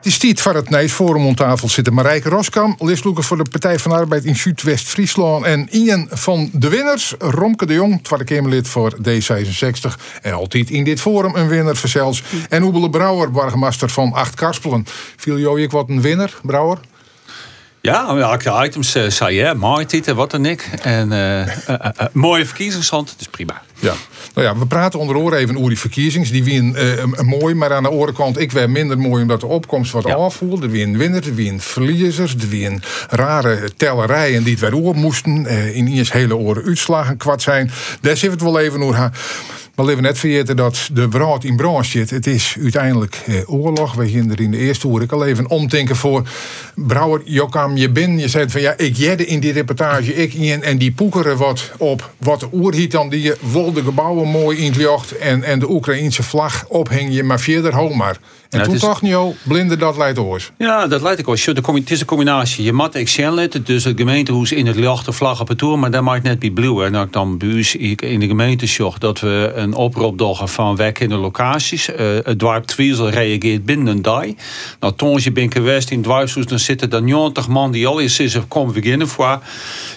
Het is tijd voor het Nijs Forum om tafel zitten Marijke Roskam, listloeker voor de Partij van Arbeid in Zuidwest-Friesland. En Ian van de winners, Romke de Jong, Tweede Kamerlid voor D66. En altijd in dit forum een winnaar verzels. En Oebele Brouwer, burgemeester van Acht Karspelen. Viel jou wat een winnaar, Brouwer? Ja, elke items uh, zei je, mooi titel, wat dan ik. En uh, mooie verkiezingshand, dus prima. Ja. Nou ja, we praten onder oren even over die verkiezings. Die wien mooi, maar aan de andere kant ik weer minder mooi omdat de opkomst wat ja. afvoelde. Er wien winners, er wien verliezers, er wien rare tellerijen die het weer oor moesten. in eerst hele oren uitslagen kwart zijn. Daar zit het wel even over. Maar leven net vergeten dat de brood in branche zit. Het is uiteindelijk eh, oorlog. We gingen er in de eerste hoor ik al even omdenken voor. Brouwer, Jokam, je bin. Je zei van ja, ik jedde in die reportage. Ik in, en die poekeren wat op wat de oerhiet dan die je de gebouwen mooi in het jocht. En, en de Oekraïense vlag ophing je maar verder maar. En ja, toen is... dacht je, blinde dat leidt oors. Ja, dat leidt ik oors. Het is een combinatie. Je mat excel dus de gemeentehoes in het licht de vlag op het toer, maar dat maakt net bij blue. En dan dan buus in de gemeente zocht dat we een oproep doggen van weg in de locaties. Uh, het dwarp Twiesel reageert binnen een dag. Nou, toen je bent geweest in dwarfshoes, dan zitten er 90 man die al eens is komen beginnen voor.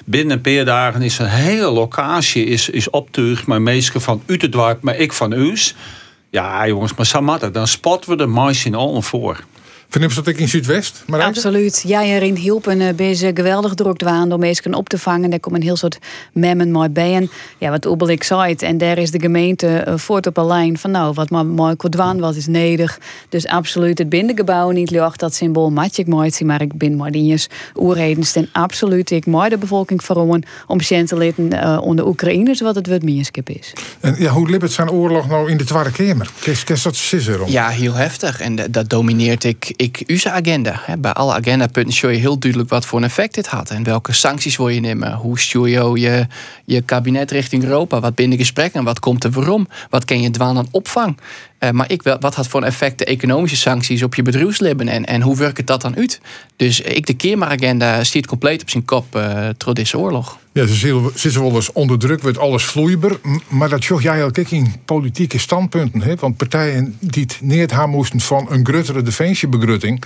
Binnen een paar dagen is een hele locatie is, is optuigd, maar meestal van u te dwarp, maar ik van u's. Ja, jongens, maar Samatta, dan spotten we de mais in al voor. Vind dat ik in Zuidwest? Maar Absoluut. Ja, erin hielpen uh, bezig geweldig druk dwaan om mensen op te vangen. Daar komen een heel soort memmen mooi bij. ja, wat Oebel ik zei, en daar is de gemeente uh, voort op een lijn van nou, wat maar mooi dwaan wat is nedig. Dus absoluut het bindengebouw niet lucht dat symbool matje ik mooi zien, maar ik ben maar die oerredens en absoluut ik mooi de bevolking verroemen om te leden uh, onder Oekraïners wat het wat mierskip is. En ja, hoe liep het zijn oorlog nou in de Tweede Kamer? Kist dat scissor om? Ja, heel heftig en dat domineert ik ik uw agenda. Bij alle agendapunten show je heel duidelijk wat voor een effect dit had. En welke sancties wil je nemen? Hoe stuur je je, je kabinet richting Europa? Wat binnen gesprekken? Wat komt er waarom? Wat ken je dwaan aan opvang? Uh, maar ik, wat had voor een effect de economische sancties op je bedrijfsleven? En, en hoe werkt dat dan uit? Dus ik, de Keerma-agenda stiet compleet op zijn kop uh, deze oorlog. Ja, ze zitten wel eens onder druk, wordt alles vloeibaar. Maar dat zocht jij ook in politieke standpunten. Hè? Want partijen die het neer gaan moesten van een gruttere defensiebegrutting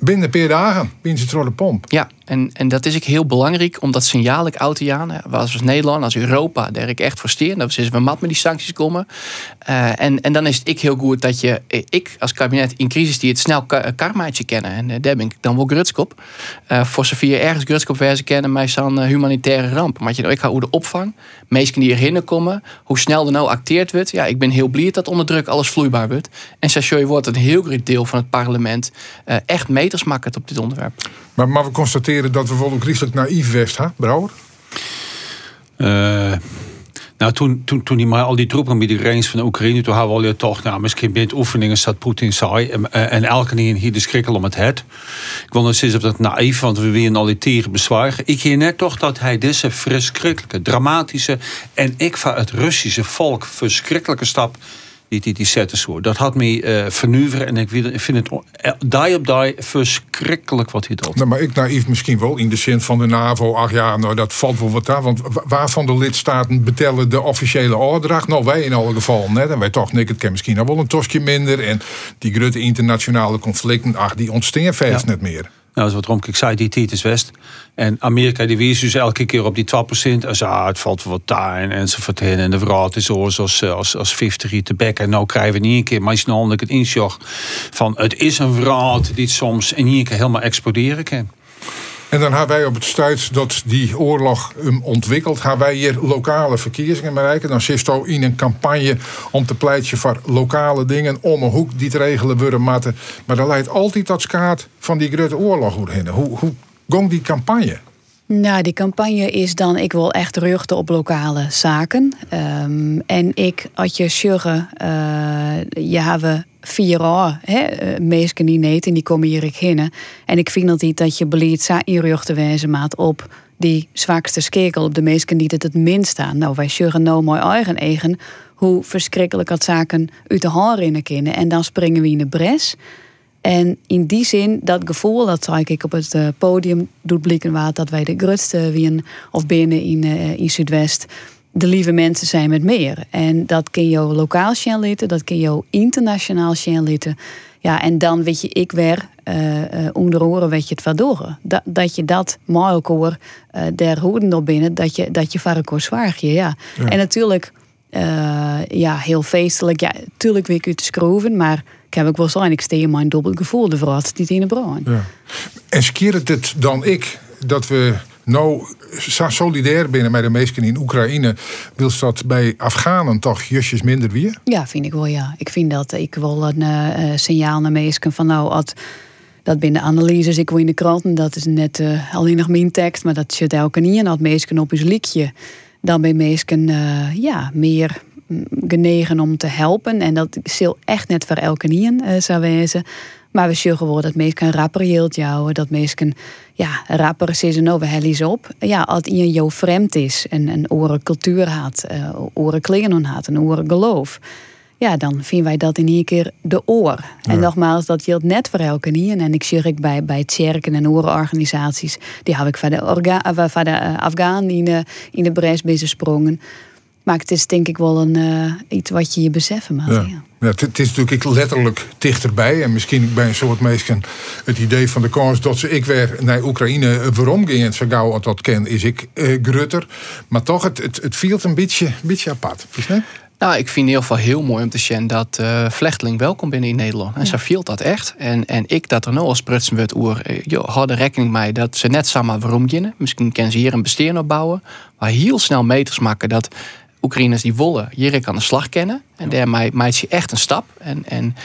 binnen een paar dagen, binnen ze de pomp. Ja, en, en dat is ook heel belangrijk, omdat signaal ik oud jaren, als Nederland, als Europa, daar ik echt voor steer. Dat is we mat met die sancties komen. Uh, en, en dan is het ik heel goed dat je, ik als kabinet in crisis die het snel karmaatje kennen. En daar ben ik dan wel grutskop. Uh, voor zover ergens grutskop wijze kennen, mij zo'n humanitaire ramp. Maar je nou, ik ga hoe de opvang, meesten die erheen komen, hoe snel er nou acteerd wordt. Ja, ik ben heel blij dat onder druk alles vloeibaar wordt. En Sassoy wordt een heel groot deel van het parlement echt meters makkelijk op dit onderwerp. Maar, maar we constateren dat we volgens christelijk naïef west, hè, Brouwer? Uh, nou, toen, toen, toen die maar al die troepen bij de grens van de Oekraïne, toen hadden we al toch, nou, misschien bij het oefeningen zat Poetin zei. En, en elke keer hier de schrikkel om het het. Ik wil nog zeggen of dat naïef, want we willen al die tegen bezwaren. Ik zie net toch dat hij deze verschrikkelijke, dramatische en ik van het Russische volk verschrikkelijke stap die, die, die zetten zo. Dat had me uh, vernuveren en ik vind het eh, die op die verschrikkelijk wat hij doet. Nou, maar ik naïef misschien wel in de zin van de NAVO. Ach ja, nou dat valt wel wat daar. Want waarvan de lidstaten betellen de officiële opdracht? Nou, wij in alle gevallen net. En wij toch, Nick, het kan misschien nog wel een tosje minder. En die grote internationale conflicten, ach, die ontstaan vast net meer. Nou, wat Romke ik zei, die tijd is West. En Amerika die wees dus elke keer op die 2%. En zo, ah, het valt wat daar en enzovoort. En de verhaal is als, als, als 50 te bek. En nou krijgen we niet een keer, maar is nou het inzag van het is een verhaal die soms in één keer helemaal exploderen kan. En dan hebben wij op het stuit dat die oorlog um, ontwikkelt, gaan wij hier lokale verkiezingen bereiken. Dan zit je in een campagne om te pleiten voor lokale dingen om een hoek die te regelen worden matten. Maar dan leidt altijd dat skaat van die grote oorlog. Hoe, hoe gong die campagne? Nou, die campagne is dan, ik wil echt ruchten op lokale zaken. Um, en ik had je zeggen, uh, je hebben vier jaar, hè, eh, meesten die niet en die komen hier ik En ik vind dat, dat je beleid zo inruchten wijzen maat op die zwakste skekel, op de meesten die het het minst staan. Nou, wij zeggen nou mooi eigen eigen hoe verschrikkelijk dat zaken uit de hand in kunnen. En dan springen we in de bres. En in die zin, dat gevoel, dat zag ik op het eh, podium doet blikken waar dat wij de grootste wien of binnen in, uh, in Zuidwest de lieve mensen zijn met meer. En dat kun je lokaal litten, dat kun je internationaal litten. Ja, en dan weet je, ik weer uh, onder oren weet je het waardoor. Dat, dat je dat mooi ook hoor, uh, der hoeden op binnen, dat je, dat je zwaar je, ja. En natuurlijk, ja, heel feestelijk. Ja, tuurlijk wil ik u te schroeven, maar ik heb ook waarschijnlijk steeds mijn dubbel gevoel ervoor als niet in de bruin. Ja. En skeert het dan ik dat we nou solidair binnen met de meesten in Oekraïne, wil dat bij Afghanen toch justjes minder weer? Ja, vind ik wel, ja. Ik vind dat ik wel een uh, signaal naar meesten van nou, als dat binnen analyses, ik wil in de kranten, dat is net uh, alleen nog mijn tekst, maar dat zit elke niet en dat meesten op is likje. Dan bij meesten uh, ja, meer genegen om te helpen. En dat zal echt net voor elke niet uh, zou wezen. Maar we zullen gewoon dat meesten rapper jou, dat meesten ja, rapper is een over op. Ja, als iemand jou vreemd is en een oren cultuur had, uh, oren klingen had, een oren geloof. Ja, dan vinden wij dat in één keer de oor. En nogmaals, dat geldt net voor elke niet. En ik zie ik bij, bij het Tjerken en orenorganisaties. Die heb ik van de, orga, uh, van de Afghaan in de, in de bres sprongen. Maar het is denk ik wel een, uh, iets wat je je beseffen moet. Ja. Ja, het, is natuurlijk letterlijk dichterbij. En misschien bij een soort mensen het idee van de kans dat ze ik weer naar Oekraïne waarom ging. Zo gauw als dat ken, is ik uh, grutter. Maar toch, het, het, het viel een beetje, beetje apart. Is het? Nou, ik vind in ieder geval heel mooi om te zien dat uh, Vlechteling welkom binnen in Nederland. En ja. zo viel dat echt. En, en ik dat er nou als prutsen werd oer, hadden rekening mee dat ze net samen waarom gingen. Misschien kunnen ze hier een besteer opbouwen. Maar heel snel meters maken dat Oekraïners die wollen hier aan de slag kennen. En daarmee maakt ze echt een stap. En, en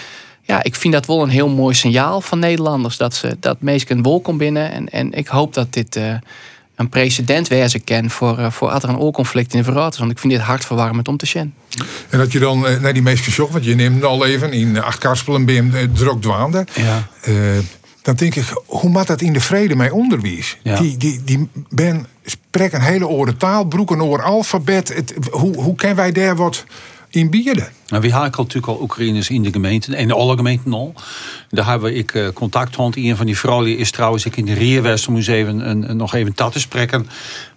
ja, ik vind dat wel een heel mooi signaal van Nederlanders. Dat, ze, dat mensen wol komt binnen. En, en ik hoop dat dit uh, een precedent wezen kan voor, uh, voor er een oorconflict in de verraad Want ik vind dit hartverwarmend om te zien. En dat je dan uh, naar die meesten shock, want je neemt al even in Achtkarspel en BM druk dwaande. Ja. dan denk ik, hoe maakt dat in de vrede mij onderwijs? Ja. Die, die, die ben spreek een hele oren taal, broek een oor alfabet. Het, hoe, hoe kunnen wij daar wat in bieden? Nou, we hebben natuurlijk al Oekraïners in de gemeente, en alle gemeenten al. Daar hebben ik uh, contact gehad. Een van die vrouwen is trouwens ik in de Rierwester moest een, nog even dat te spreken.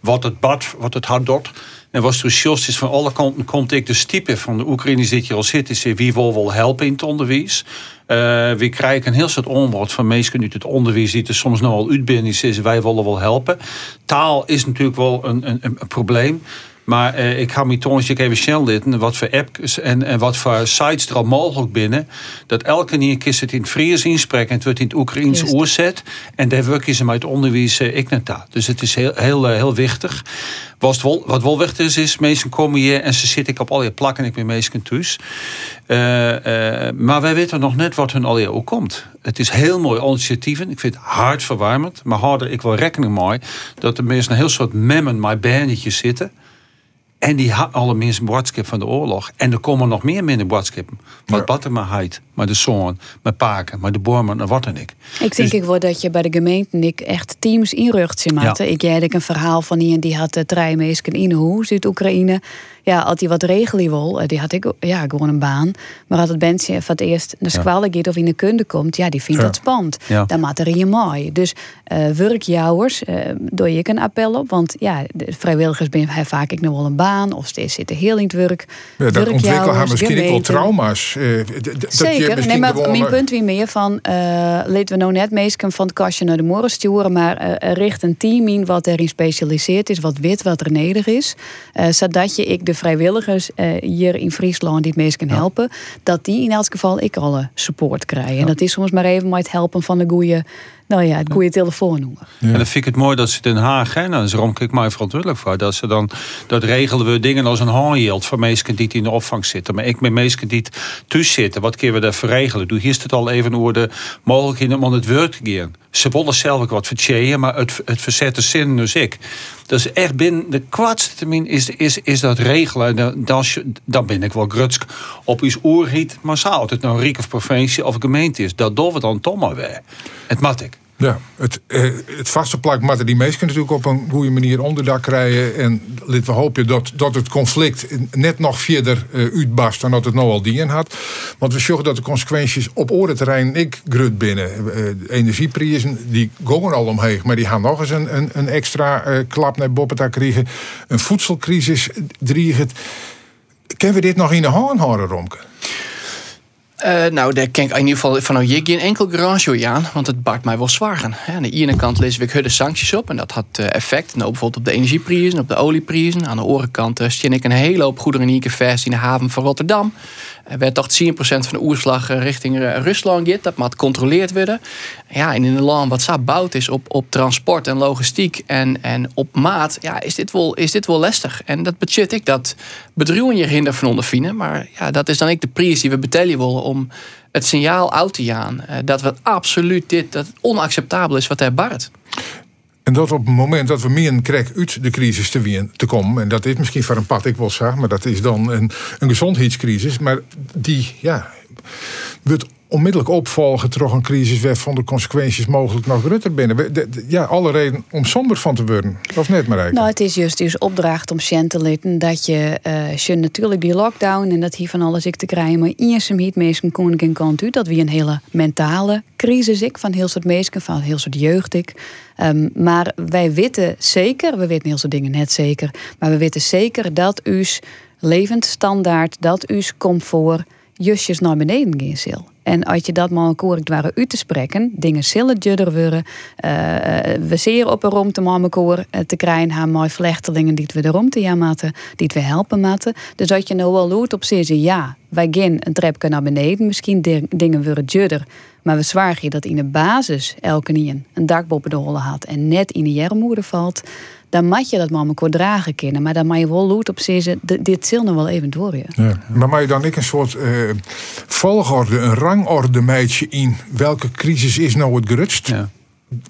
Wat het bad, wat het hart doet. En was dus just is van alle kanten komt ik de type van de Oekraïners dit hier al zit, is wie wil wel helpen in het onderwijs. Uh, we krijgen een heel soort onwoord van mensen uit het onderwijs die er soms nog wel is. Wij willen wel helpen. Taal is natuurlijk wel een, een, een probleem. Maar uh, ik ga me toch even snel litten wat voor apps en, en wat voor sites er al mogelijk binnen. Dat elke keer kist het in het Fries inspreken en het wordt in het Oekraïens oorzet. En daar werken ze met onderwijs uh, ik net Dus het is heel, heel, uh, heel wichtig. Wat wel, wat wel wichtig is, is mensen komen hier en ze zitten ik op al je plakken en ik ben mensen thuis. maar wij weten nog net wat hun al ook komt. Het is heel mooi initiatieven. Ik vind het hartverwarmend. Maar harder, ik wil rekening mee dat er mensen een heel soort memmen, mijn bandjes zitten. En die had alle mensen boodschap van de oorlog. En er komen nog meer minder boodschappen. Wat ja. Battermaheid, maar de zoon, met Paken, maar de Borman en wat en ik. Ik denk dus, ik wel dat je bij de gemeente ik echt teams inrucht zie ja. Ik heb een verhaal van iemand die had de treimeesken in hoe Zuid-Oekraïne ja, als hij wat regelen wil, eh, die had ik ja, gewoon een baan. Maar als het mensen van het eerst naar squallen gaat of in de kunde komt, ja, die vindt dat spannend. Dan maakt er je mooi. Dus uh, werkjouwers, uh, doe ik een appel op. Want ja, de vrijwilligers ben hij vaak ik nog wel een baan of steeds zitten heel in het werk. Ja, dat ontwikkelen haar misschien wel trauma's. Uh, Zeker, dat nee, maar mijn punt weer meer van, uh, laten we nou net meestal van het kastje naar de morgen sturen, maar uh, richt een team in wat erin specialiseerd is, wat wit, wat er neder is. zodat je ik de vrijwilligers hier in Friesland die het meest kan helpen, dat die in elk geval ik alle support krijgen. En dat is soms maar even met het helpen van de goede nou ja, het goede telefoonnummer. Ja. En dan vind ik het mooi dat ze Den Haag, hè, nou, daarom ik mij verantwoordelijk voor, dat ze dan, dat regelen we dingen als een handjild voor mensen die in de opvang zitten. Maar ik met mensen die thuis zitten, wat kunnen we daar verregelen? Doe hier het al even over de mogelijkheden om het werk te gaan. Ze willen zelf ook wat vertjeien, maar het, het verzette zin dus ik. Dus echt binnen de kwartste termijn is, is, is dat regelen. Dan, dan ben ik wel grutsk op iets oerhiet. Maar zou het nou Riek of provincie of gemeente is, dat doen we dan toch maar weer. Het mat ik. Ja, het, eh, het vaste plak moeten die meesten natuurlijk op een goede manier onderdak krijgen. En we hopen dat, dat het conflict net nog verder uh, uitbarst dan dat het nou al dien had. Want we zorgen dat de consequenties op orenterrein ik grut binnen. Uh, energieprijzen die gaan al omheen, maar die gaan nog eens een, een, een extra uh, klap naar boven krijgen. Een voedselcrisis dreigen. Kunnen we dit nog in de hand houden, Romke? Uh, nou, daar ken ik in ieder geval van je geen enkel garage aan, want het bart mij wel zwaar. Aan de ene kant lees ik de sancties op en dat had uh, effect. Nou, bijvoorbeeld op de energieprijzen, op de olieprijzen. Aan de andere kant uh, ik een hele hoop goederen in in de haven van Rotterdam. Er werd toch 10% van de oerslag richting Rusland gaat. Dat moet controleerd worden. Ja, en in een land wat zo bouwt is op, op transport en logistiek en, en op maat, ja, is dit wel, is dit wel lastig. En dat budget ik dat bedrijven je hinder van ondervinden. Maar ja, dat is dan ook de prijs die we betalen willen om het signaal uit te gaan. Eh, dat we absoluut dit, dat onacceptabel is wat hij baart. En dat op het moment dat we meer krijgen uit de crisis te, komen. En dat is misschien voor een pad ik wel zeg, maar dat is dan een, een gezondheidscrisis. Maar die, ja, wordt onmiddellijk opvolgen terug een crisis waar van de consequenties mogelijk nog rutter binnen. Ja, alle reden om somber van te worden. Of net maar Nou, het is juist dus opdracht om Sjen te litten dat je, uh, natuurlijk die lockdown en dat hier van alles ik te krijgen, maar eerst hem niet meesten kon ik kant u dat wie een hele mentale crisis ik van heel soort meesten, van heel soort jeugd ik. Um, maar wij weten zeker, we weten heel soort dingen net zeker, maar we weten zeker dat uw levensstandaard, dat uw comfort justjes naar beneden gaan zal. En als je dat maar correct waren u te spreken, dingen zullen judder worden. Uh, we zeer op een romte te uh, te krijgen, haar mooi vlechtelingen die we de romte ja maten, die we helpen maten. Dus dat je nou wel loert op zeggen, ja, wij gaan een trapje naar beneden, misschien dingen worden judder. Maar we zwaar dat in de basis elke nien een dak boven de had en net in de jermoeder valt dan mag je dat maar elkaar dragen kunnen. Maar dan mag je wel loot op zeggen, dit zal nog wel even door je. Ja. Maar mag je dan ik een soort uh, volgorde, een rangorde meidje in welke crisis is nou het gerutst? Ja.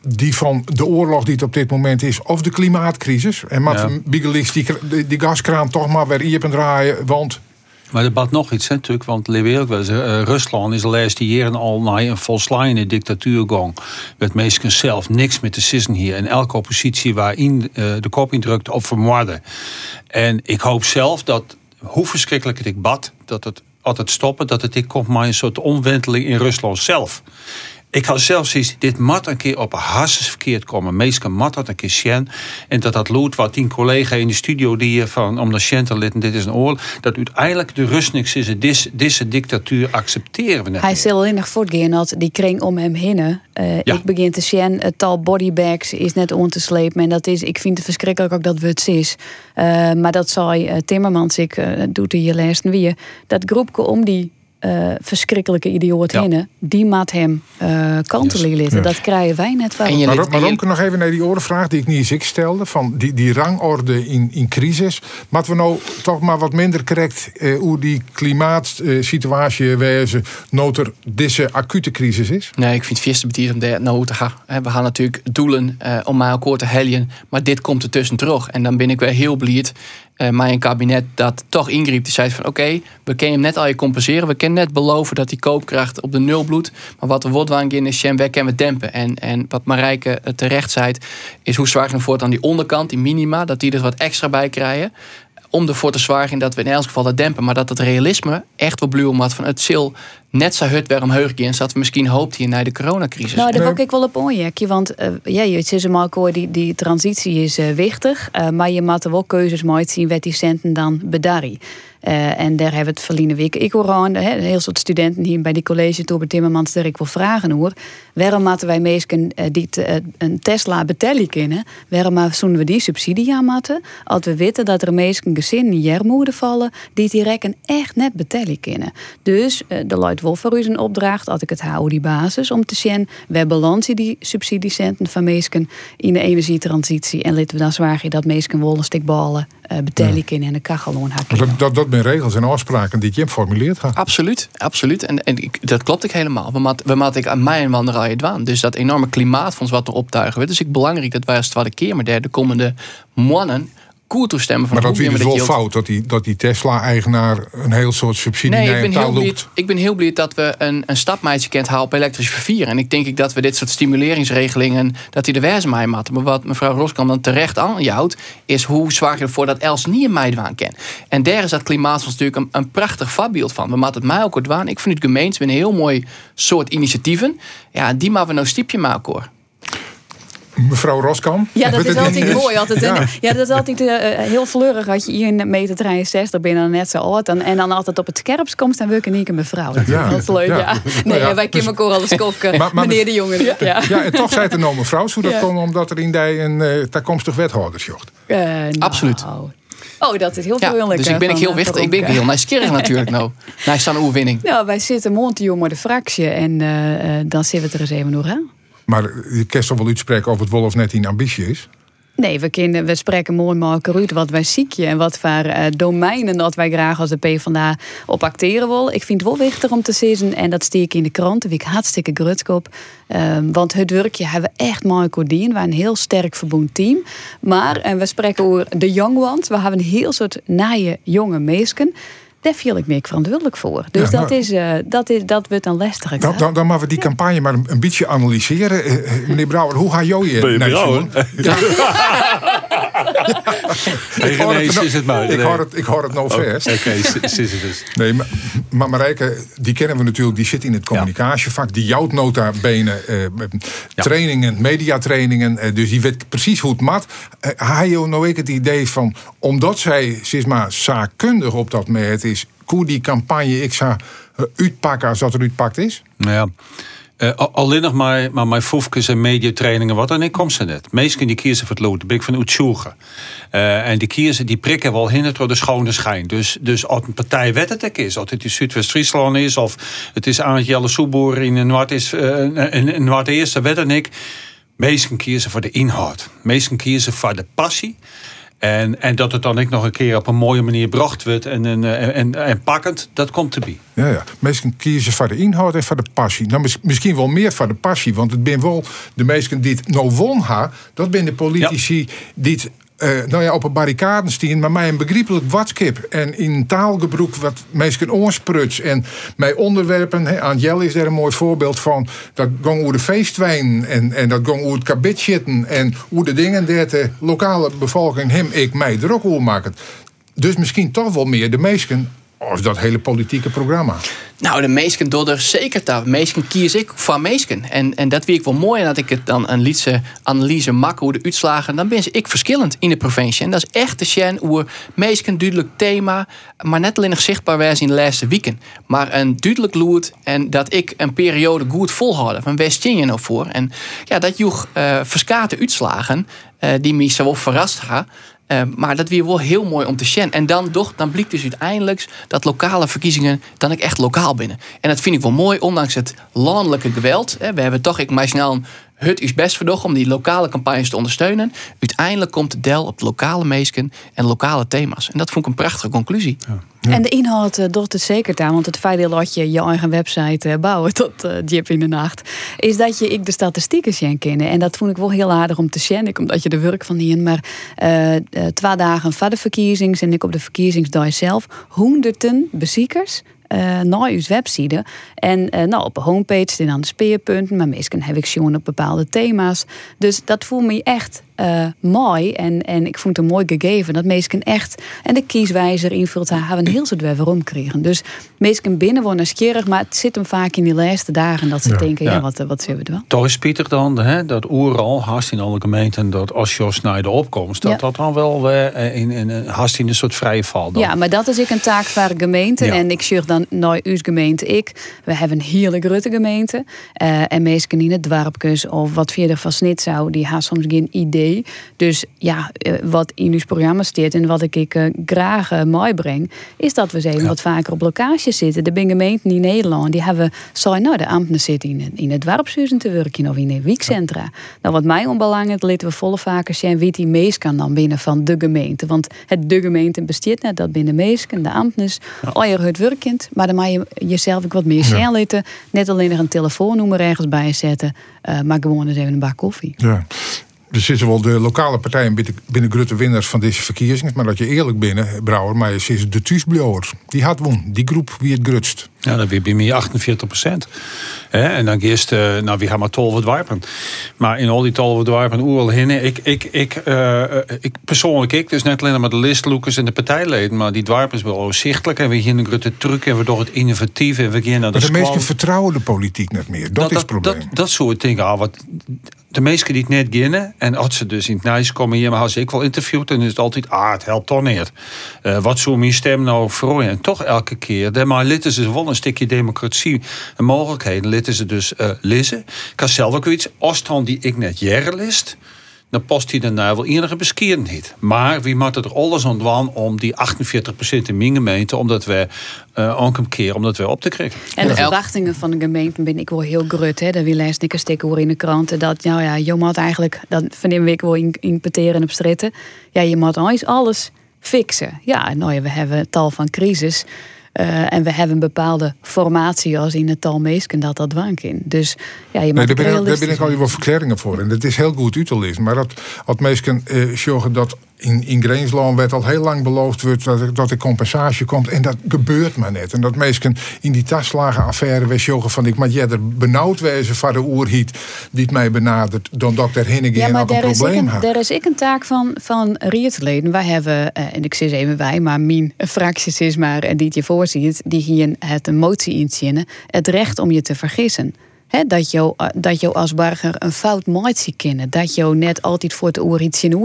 Die van de oorlog die het op dit moment is, of de klimaatcrisis. En Matt ja. die, die, gaskraan toch maar weer hier draaien, want maar er bad nog iets, hè, natuurlijk, want ook wel uh, Rusland is de laatste jaren al naar een volslaande dictatuur gang. Met meestal zelf niks met de sissen hier. En elke oppositie waarin uh, de kop indrukt op vermoorden. En ik hoop zelf dat, hoe verschrikkelijk het ik bad, dat het altijd stoppen, dat het ik komt maar een soort omwenteling in Rusland zelf. Ik had zelfs iets, dit mat een keer op hasses verkeerd komen. Meestal mat dat een keer Sjen. En dat dat lood wat tien collega in de studio die van om de Sjen te litten, dit is een oorlog. Dat uiteindelijk de rust niks is. Deze dictatuur accepteren we net. Hij zal alleen nog voortgaan dat die kring om hem heen. Uh, Ik begin te Sjen, het tal bodybags is net on te slepen. En dat is, ik vind het verschrikkelijk ook dat we het is. Uh, maar dat zei uh, Timmermans, ik doet hij je les weer. Dat groepje om die uh, verschrikkelijke idioot ja. die maat hem uh, kantelen yes. Dat krijgen wij net wel. En je maar, maar ook nog even naar die orenvraag die ik niet eens ik stelde. Van die, die rangorde in, in crisis. Maar we nou toch maar wat minder correct uh, hoe die klimaatsituatie uh, wezen noter deze acute crisis is? Nee, ik vind het eerste betier om daar nou te gaan. We gaan natuurlijk doelen om mij akkoord te helien. Maar dit komt er tussen terug. En dan ben ik wel heel blij uh, maar een kabinet dat toch ingreep. Die zei van oké, we kunnen hem net al je compenseren. We kunnen net beloven dat die koopkracht op de nul bloedt. Maar wat er wordt in is, Shem, wij kunnen we dempen. En, en wat Marijke eh, terecht zei, is hoe zwaar het voort aan die onderkant, die minima, dat die er wat extra bij krijgen om ervoor te zorgen dat we in elk geval dat dempen. Maar dat het realisme echt wel bluw wat van het zil net zo hut weer omhoog gaan. Zat we misschien hoopt hier naar de coronacrisis. Nou, daar wil ik wel op onjekje. Want uh, ja, je is maar die, die transitie is uh, wichtig. Uh, maar je moet er wel keuzes mooi zien wat die centen dan bedarrie. Uh, en daar hebben we het verleden week ik hoor aan. Een heel soort studenten hier bij die college Tober Timmermans daar ik wil vragen hoor. Waarom moeten wij meestal uh, die uh, een Tesla betellen kunnen? Waarom zouden we die subsidie aan moeten? Als we weten dat er meestal gezinnen jermoeden vallen die die rekken echt net betellen kunnen. Dus de Lloyd Wolf voor u een opdracht, als ik het hou die basis om te zien, we balansen die subsidiecenten van meestal in de energietransitie en laten we dan zwaar dat meestal wollen stikballen uh, betalen kunnen en de kachelloon hakken. Dat, dat, dat zijn regels en afspraken die je formuleert gaat. Absoluut, absoluut. En, en dat klopt ik helemaal. We maat, we maat ik aan mij en wanderij dwaan. Dus dat enorme klimaatfonds wat er optuigen wordt. Dus ik belangrijk dat wij als tweede keer maar de komende mannen koer toestemmen. Van maar dat is wel fout dat die, dat die Tesla-eigenaar een heel soort subsidie nee, ik ben, heel blij, ik ben heel blij dat we een, een stapmeidje kent halen op elektrisch vervier. En ik denk ik dat we dit soort stimuleringsregelingen, dat die de wijze mij matten. Maar wat mevrouw Roskam dan terecht aanjouwt, is hoe zwaar je ervoor dat Els niet een meidwaan kent. En daar is dat klimaatfonds natuurlijk een, een prachtig voorbeeld van. We maken het mij ook dwaan. Ik vind het gemeente een heel mooi soort initiatieven. Ja, die maken we nou stiepje maken hoor. Mevrouw Roskam. Ja, dat is altijd mooi. Altijd, Ja. ja. dat is altijd eh, heel fleurig. Als je hier in meter 63 bent dan net zo oud. En, en dan altijd op het scherpst komt, dan wil ik een mevrouw. Ja. Dat is leuk, Ja. ja. Nou Nee, ja, wij dus- kunnen elkaar alles kofken. Maar- maar- Meneer de Jonge. Ja. Ja. Ja, en toch zei het een nou mevrouw. Zou dat Ja. komen omdat er in die een eh toekomstig wethouder zocht? Eh, nou. Absoluut. Oh, dat is heel Ja, vriendelijk. dus ik eh, ben ik heel eh, wichtig. Ik ben heel nieuwsgierig natuurlijk nou. Naar staan oerwinning. Nou, wij zitten mondjongen de fractie. En eh, eh, dan zitten we het er eens even nog aan. Maar je kan toch wel uitspreken of het of net in ambitie is? Nee, we, we spreken mooi maken uit wat wij ziekje en wat voor eh, domeinen dat wij graag als de PvdA op acteren willen. Ik vind het wel wichtig om te zeggen, en dat steek ik in de krant, daar ik hartstikke grutsk op. Ehm, want het werkje hebben we echt mooi koordien. We een heel sterk verbonden team. Maar, en we spreken over de young ones, we hebben een heel soort naaie jonge meesken. Daar viel ik me verantwoordelijk voor. Dus Ja, dat, maar- is, eh, dat, is, dat wordt dan lastig. Dan, dan, dan moeten we die campagne maar een, een beetje analyseren. Eh, eh, meneer Brouwer, hoe ga jij je... Ben je naar Brouwer? Ja. Ik hoor nee, het, is het maar. ik hoor het, ik hoor het nou Oké, is het dus. Nee, maar, maar Marijke, die kennen we natuurlijk. Die zit in het communicatievak. Die jouwt nota bene eh, trainingen, mediatrainingen. eh, dus die weet precies hoe het mat. Eh had je nou ook het idee van... omdat zij, zeg maar, zaakkundig op dat merk is... hoe die campagne ik zou eh, uitpakken als dat er uitpakt is? Nou ja. eh, al- alleen nog maar, maar mijn foefkes en mediatrainingen, wat dan ik kom ze net. Meesten die kiezen voor het lood, ben ik van Oetsjoegen. Eh en die kiezen, die prikken wel hinder door de schone schijn. Dus, dus als een partij wet het ook is, of het in Zuidwest-Friesland is, of het is Aantje Jelle Soeboer in een Noord-Eerste, wet en ik. Meesten kiezen voor de inhoud. Meesten kiezen voor de passie. En, en dat het dan ook nog een keer op een mooie manier bracht wordt en, en, en, en pakkend, dat komt te bij. Ja, ja. Meesten kiezen voor de inhoud en voor de passie. Nou, mis- misschien wel meer voor de passie. Want het zijn wel de meesten die het nou won Dat zijn de politici die het, eh, nou ja, op een barricade staan. Maar mij een begrijpelijk watskip. En in taalgebruik wat meesten oorspruts. En mij onderwerpen. Hè, Angel is daar een mooi voorbeeld van. Dat ging over de feestwijn. En, en dat ging over het kabitschitten. En hoe de dingen dat de lokale bevolking hem, ik, mij er ook over maken. Dus misschien toch wel meer de meesten als dat hele politieke programma. Nou, de meesken door er zeker daar. Meesken kies ik van meesken. En, en dat vind ik wel mooi. En dat ik het dan een liedse analyse mak hoe de uitslagen. Dan ben ik verschillend in de provincie. En dat is echt de sjen hoe meesken duidelijk thema. Maar net alleen nog zichtbaar was in de laatste weken. Maar een duidelijk loert. En dat ik een periode goed volhouden. Van West je nou voor. En ja, dat joeg uh, verskate uitslagen. eh, die me zo verrast ha. Uh, maar dat weer wel heel mooi om te zien. En dan, toch, dan blijkt dus uiteindelijk dat lokale verkiezingen dan echt lokaal binnen. En dat vind ik wel mooi, ondanks het landelijke geweld. Hè. We hebben toch, ik mij snel hut is best verdocht om die lokale campagnes te ondersteunen. Uiteindelijk komt de del op lokale meesken en lokale thema's. En dat vond ik een prachtige conclusie. Ja. En de inhoud uh, doet het zeker daar. Want het feit dat je je eigen website uh, bouwen tot uh, Jip in de nacht. Is dat je ik de statistieken zien kennen. En dat vond ik wel heel aardig om te zien. Omdat je de werk van die Maar twee dagen van de verkiezings. En ik op de verkiezingsdag zelf. Honderden beziekers uh, naar website. En uh, nou, op een homepage staan aan de speerpunten, maar meestal heb ik op bepaalde thema's. Dus dat voelt me echt uh, mooi. En, en ik vond het een mooi gegeven dat meestal echt. En de kieswijzer invult haar hebben een heel soort waarom kregen. Dus meestal binnen worden nieuwsgierig, maar het zit hem vaak in die laatste dagen dat ze ja. denken: ja, ja wat, wat zullen we doen? Toch is Pieter dan, hè, dat oeral, haast in alle gemeenten, dat als je naar de opkomst, dat ja. dat dan wel uh, in, in, haast in een soort vrije val. Dan. Ja, maar dat is ik een taak voor gemeenten. Ja. En ik zeg dan naar uw gemeente ik. We hebben een heerlijk rutte gemeente. Uh, en meestal in het dwarpjes of wat verder van snit zou, die haast soms geen idee. Dus ja, uh, wat in uw programma staat en wat ik, ik uh, graag uh, mooi breng, is dat we ja. wat vaker op locaties zitten. Zijn gemeenten in Nederland die hebben zo, nou, de ambten zitten in, in het dwarpshuizen te werken of in een weekcentra. Ja. Nou, wat mij onbelangrijk, laten we volle vaker zijn wie die meest kan dan binnen van de gemeente. Want het de gemeente bestaat net, dat binnen meesken, de ambtens, ja. al je het werkend, maar dan mag je jezelf ook wat meer zijn laten. Net alleen nog een telefoonnummer ergens bij zetten, uh, maar gewoon eens even een bak koffie. Ja. Er zitten wel de lokale partijen binnen, grote winnaars van deze verkiezingen. Maar dat je eerlijk binnen, Brouwer, maar je is de thuisblauwers. Die had won, die groep wie het grutst. Ja, dan weer bij mij 48 procent. En dan eerst, uh, nou, we gaan maar 12 dwarpen. Maar in al die 12 dwarpen, oerl hinnen. Ik, ik, ik, uh, ik persoonlijk, ik, dus net alleen maar de listloekers en de partijleden. Maar die dwarpen is wel overzichtelijk. En we gaan grote truc en we door het innovatief. En we gaan naar de Maar de meesten vertrouwen de politiek net meer. Dat, dat is het probleem. Dat, dat soort dingen. Ah, wat, de meesten die het net kennen, en als ze dus in het Nijs komen hier, maar als ik wel interviewd, dan is het altijd, ah, het helpt toch niet. Uh, wat zou mijn stem nou voor En toch elke keer, maar litten ze wel een stukje democratie en mogelijkheden, litten ze dus uh, lezen. Ik had zelf ook iets, Ostan die ik net jaren list, dan past hij daarna wel enige niet. Maar wie maakt er alles aan doen om die 48% in mijn gemeente, omdat we uh, ook een keer omdat we op te krijgen. En de verwachtingen van de gemeente ben ik wel heel grut. Hè? Dat wil lees ik een stuk horen in de kranten. Dat nou ja, je moet eigenlijk, dat vinden ik wel in, in op stritten. Ja, je moet alles fixen. Ja, nou ja, we hebben tal van crisis. Uh, en we hebben een bepaalde formatie als in het tal meesken dat dat dwank in. Dus ja, je nee, daar, ben, daar ben ik al wel verklaringen voor. En dat is heel goed uit te lezen. Maar dat, dat meesken uh, zorgen dat in, in werd al heel lang beloofd wordt dat, er, dat er compensatie komt. En dat gebeurt maar net. En dat meestal in die affaire was jogen van ik maar jij er benauwd wezen van de oerhiet die het mij benadert dan dokter Hinneke ja, maar een probleem had. Er is ik een taak van, van Rietleden. Wij hebben, eh, en ik zeg even wij, maar mijn fracties is maar en die het je voorziet, die hier het een motie inzinnen, het recht om je te vergissen dat, je, eh, dat je als burger een fout maakt zien kennen. Dat je net altijd voor het oor iets in.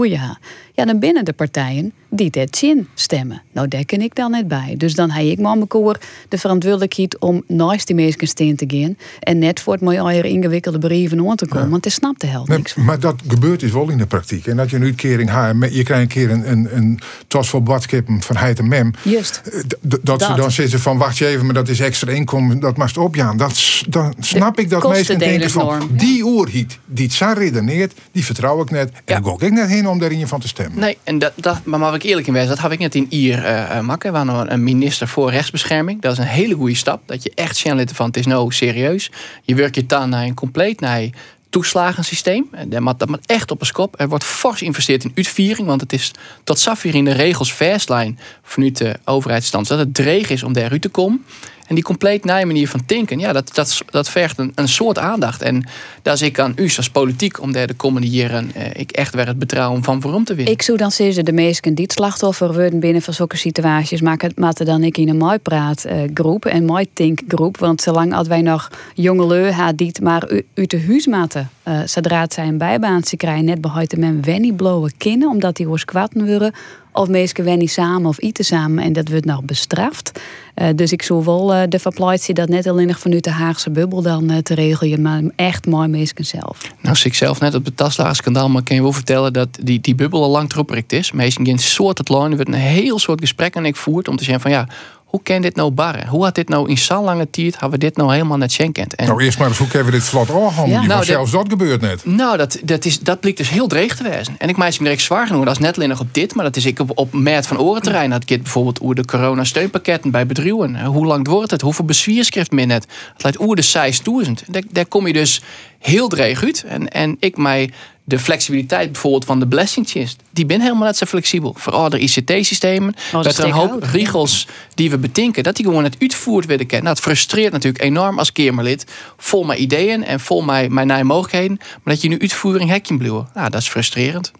Ja, dan binnen de partijen die dit zin stemmen. Nou, daar ken ik dan net bij. Dus dan heb ik maar koor de verantwoordelijkheid om naast die mensen steen te gaan. En net voor het mooie ingewikkelde brieven aan te komen. Want het snapt de helft niks Maar dat gebeurt is wel in de praktijk. En dat je een uitkering hebt. Je krijgt een keer een, een, een tos voor badkippen van heid en mem. Juist. Eh, dat, ze dan zitten van wacht je even, maar dat is extra inkomen. Dat mag opjaan. Dat, dan snap ik dat meesten denken van die oerhiet die het zo redeneert, die vertrouw ik net. En dan ga ik net heen om daarin van te Nee, en dat, maar mag ik eerlijk in wezen, dat heb ik net in Ier uh, makken. Waar nou een minister voor rechtsbescherming. Dat is een hele goede stap. Dat je echt zien van het is nou serieus. Je werkt je dan naar een compleet naar toeslagensysteem. Dat moet, dat moet echt op een skop. Er wordt fors geïnvesteerd in uitviering, want het is tot Safir in de regels fastline vanuit de overheidsstand dat het dreig is om daaruit te komen. En die compleet nieuwe manier van denken, ja, dat, dat, dat vergt een, een soort aandacht. En daar zie ik aan u als politiek om de komende jaren eh, ik echt weer het betrouwen van waarom te winnen. Ik zou dan zeggen, de meesten die het slachtoffer worden binnen van zulke situaties, maken het dan ik in een mooi praat uh, groep en mooi think groep. Want zolang als wij nog jonge leur die het maar uit de huis maten, uh, zodra het zijn bijbaantje krijgen, net behouden men wenny blowen kinnen, omdat die was kwatten worden of meesten wenny samen of eten samen en dat wordt nog bestraft. Uh, dus ik zou wel uh, de verplaatsie dat net alleen nog vanuit de Haagse bubbel dan uh, te regelen, maar echt mooi meesken zelf. Nou, ik zelf net op het taslagerskandaal, maar kan je wel vertellen dat die, die bubbel al lang terugprikt is. Meestal in soort het line wordt een heel soort gesprek en ik voert om te zeggen van ja, hoe kan dit nou barren? Hoe had dit nou in zo'n lange tijd, hebben we dit nou helemaal net schenkend? En, nou, eerst maar eens, hoe hebben we dit vlot oh, ja. nou, zelfs dat gebeurt net. Nou, dat, dat, is, dat blijkt dus heel dreig te wezen. En ik maak hem direct zwaar genoeg. Dat is net alleen nog op dit, maar dat is ik op, op van Orenterrein. Dat ik bijvoorbeeld hoe de corona-steunpakketten bij bedrijven. Hoe lang wordt het? Hoeveel bezwierschrift min het? Het leidt oer de 6000. Daar, daar kom je dus heel dreig uit. En, en ik mij de flexibiliteit bijvoorbeeld van de belastingdienst, die ben helemaal net zo flexibel. Vooral de ICT-systemen, oh, dat er een hoop regels die we bedenken, dat die gewoon het uitvoerd willen kennen. Nou, het frustreert natuurlijk enorm als Kamerlid, vol mijn ideeën en vol mijn, mijn nieuwe mogelijkheden, maar dat je nu uitvoering hekje blijven. Nou, dat is frustrerend.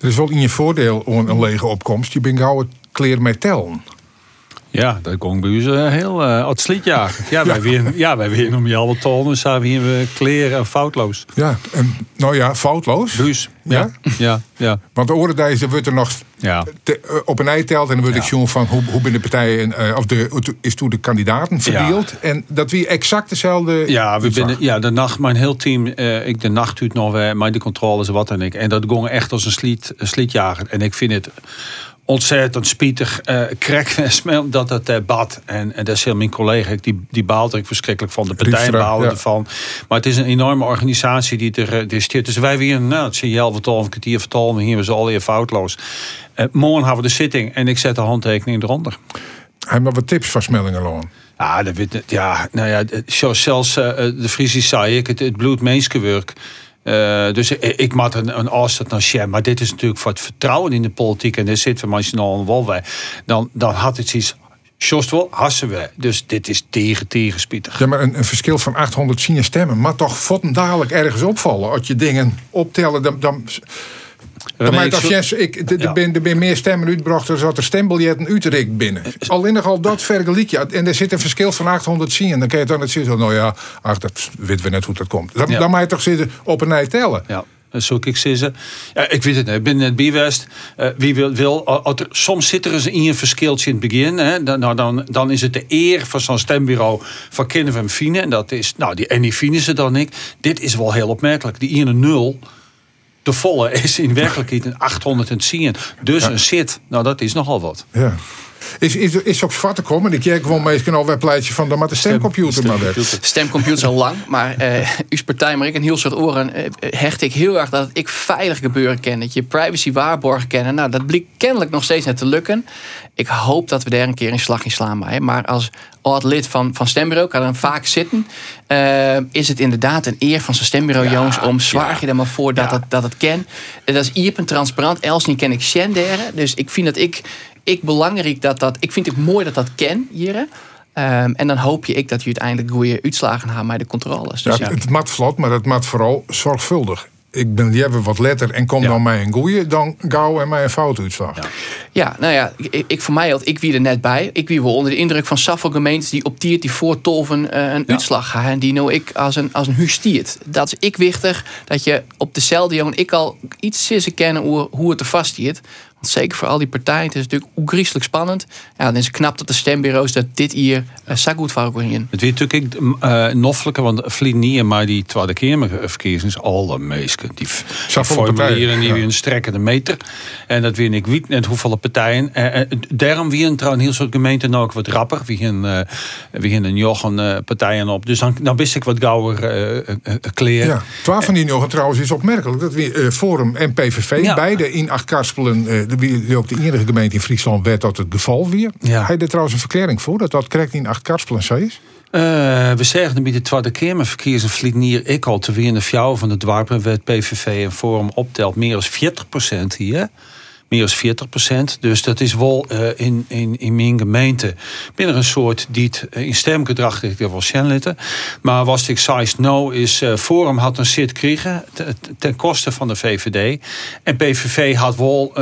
Er is wel in je voordeel een lege opkomst. Je bent gauw het kleren met tellen. Ja, dat kon bij u heel uh, het slietjagen. Ja, wij weer, ja, wij weer om je alle tonen, zijn we kleren en foutloos. Ja, en, nou ja, foutloos. Dus, ja, ja, ja. Want de oordeel wordt er nog ja. Eh, op een ei telt en dan word ik ja. van hoe, hoe binnen de partijen, uh, of de, is toen de kandidaten verdeeld. En dat wie exact dezelfde. Ja, we binnen, ja, de nacht, mijn heel team, uh, ik de nacht uit nog, maar de controles wat en ik. En dat ging echt als een, sliet, een slietjager. En ik vind het ontzettend spietig uh, dat het uh, bad. En, en dat is heel mijn collega, die, die baalt er verschrikkelijk van. De partijen balen ervan. Maar het is een enorme organisatie die er, er zit. Dus wij weer, nou, het zie je al vertalen, een kwartier vertalen. Hier we al hier foutloos. Uh, morgen hebben we de zitting en ik zet de handtekening eronder. Heb nog wat tips van Smellingen loon? Ja, dat, ja, nou ja, zelfs de Friese zei ik, het, het. Uh, dus ik, ik maak een, een afstand naar Shem. Maar dit is natuurlijk voor het vertrouwen in de politiek. En daar zitten we een wal bij. Dan, dan had het iets. Just wel, hassen we. Dus dit is tegen, tegenspietig. Ja, maar een, een verschil van 800 stemmen. Maar toch dadelijk ergens opvallen. Als je dingen optellen, dan, dan Dan maakt als zo- Jens, ik, de- Ja. er ben- er ben meer stemmen uitgebracht dan dat er stembiljetten Utrecht binnen. Alleen nog al dat vergelijk je. En er zit een verschil van 800 zien. En dan kan je dan het zitten. Nou ja, ach, dat weten we net hoe dat komt. Dan, Ja. dan mag je toch zitten op een nij tellen. Ja. Dat zou ik zeggen. Ja, ik weet het niet. Ik ben net bijwest. Eh, wie wil, wil er- soms zit er eens in een verschiltje in het begin. Hè, dan, nou, dan, dan is het de eer van zo'n stembureau van Kennen van Fine. En dat is, nou, die, en die Fine ze dan ik. Dit is wel heel opmerkelijk. Die ene nul, de volle, is in werkelijkheid een 810. Dus een zit. Nou, dat is nogal wat. Ja. Is, is, is ook zwart te komen? Ik kijk gewoon meestal al een pleitje van. Dan maar de stemcomputer maar weg. Stemcomputer. Al lang, maar eh uw partij, maar ik een heel soort oren, eh, hecht ik heel erg dat ik veilig gebeuren ken. Dat je privacy waarborgen kennen. Nou, dat blijkt kennelijk nog steeds net te lukken. Ik hoop dat we daar een keer een slag in slaan. Maar, hè. maar als oud lid van, van stembureau, kan er vaak zitten. eh, is het inderdaad een eer van zijn stembureau, jongens, om zwaar je er maar voor dat, het, dat het ken. En dat is iepen transparant. Els niet ken ik Shenderen. Dus ik vind dat ik, ik belangrijk dat dat. Ik vind het mooi dat dat ken hier. hè. Ehm, en dan hoop je ik dat je uiteindelijk goede uitslagen haalt bij de controles. Dus Ja, ja, Het mat vlot, maar het mat vooral zorgvuldig. Ik ben liever wat letter en kom Ja. dan mij een goeie dan gauw en mij een foutuitslag. Ja. ja, nou ja, ik, ik voor mij had ik wie er net bij. Ik wie wel onder de indruk van Saffel gemeentes die op tiert die voor Tolven eh, een uitslag gaan. En die nou ik als een, als een huis stiert. Dat is ik wichtig dat je op dezelfde jongen ik al iets sissen kennen hoe, hoe het er vast stiert. Want zeker voor al die partijen, het is natuurlijk griezelig spannend. Ja, dan is het knap dat de stembureaus dat dit hier uh, zo goed voor in. Het weet natuurlijk uh, noffelijke, want vlieg niet maar die Tweede Kamerverkiezingen, alle meesten. Die formulieren die weer een strekkende meter. En dat weer ik weet net hoeveel partijen. Uh, daarom wie een trouwens heel soort gemeenten ook wat rapper. Wie een, uh, wie een jochen partijen op. Dus dan, dan wist ik wat gauwer uh, kleren. Ja, twaalf van die jochen trouwens is opmerkelijk. Dat we Forum en PVV ja. beide in acht karspelen. De, ook de enige gemeente in Friesland werd dat het geval weer. Ja. Hij er trouwens een verklaring voor dat dat correct in acht karspelen zo is? Uh, we zeggen bij de Tweede Kamerverkiezingen vliegt ik al te weer in de fjouw van de dwarpen werd PVV en Forum optelt meer dan 40% hier. Meer dan 40 procent. Dus dat is wel uh, in, in, in mijn gemeente binnen een soort die uh, in stemgedrag ik wel litten. Maar was ik zei nou is uh, Forum had een zit kregen ten koste van de VVD. En PVV had wel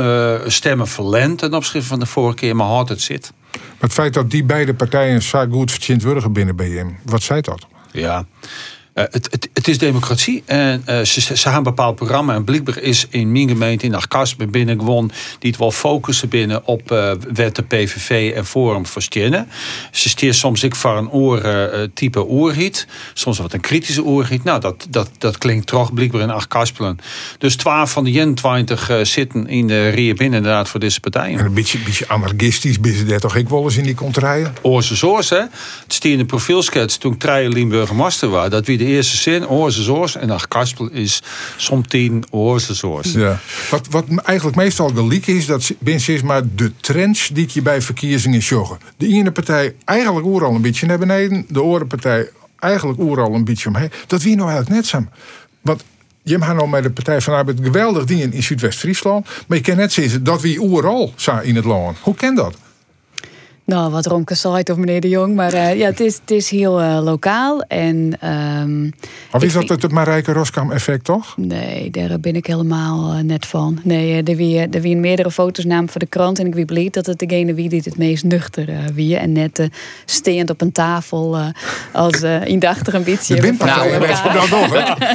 stemmen verlend ten opzichte van de vorige keer, maar had het zit. Maar het feit dat die beide partijen zo goed worden binnen BM, wat zei dat? Ja. Uh, het, het, het, is democratie en uh, ze, ze hebben een bepaald programma. En blijkbaar is in mijn gemeente in Achtkast binnen gewoon die het wel focussen binnen op uh, wet de PVV en Forum verstenen. Ze stiert soms ik voor een oor type oorhiet, soms wat een kritische oorhiet. Nou, dat, dat, dat klinkt toch blijkbaar in Achtkastpelen. Dus 12 van de 21 zitten in de rie binnen inderdaad voor deze partijen. En een beetje, beetje anarchistisch, ben je toch ik wel eens in die contraien? Oorse zoors, hè? Het stier in de profielskets toen Trijen Limburger Master was. Dat wie de eerste zin, zoors. En dan Kaspel is som tien oorse zoors. Ja. Wat, wat eigenlijk meestal geliek is, dat is maar de trends die je bij verkiezingen joggen. De ene partij eigenlijk al een beetje naar beneden. De andere partij eigenlijk al een beetje omheen. Dat wie nou eigenlijk net samen. Want je hebt nou met de Partij van Arbeid geweldig dingen in Zuidwest-Friesland. Maar je kan net zeggen dat wie overal zijn in het land. Hoe kan dat? Nou, wat Romke zei of meneer De Jong. Maar uh, ja, het is, het is heel uh, lokaal. En, um, of is dat vind... het Marijke Roskam effect toch? Nee, daar ben ik helemaal uh, net van. Nee, er wie, er wie meerdere foto's namen voor de krant. En ik wie blij dat het degene wie die het meest nuchter wie. En net steend op een tafel als indachtig een beetje. Je bent nou,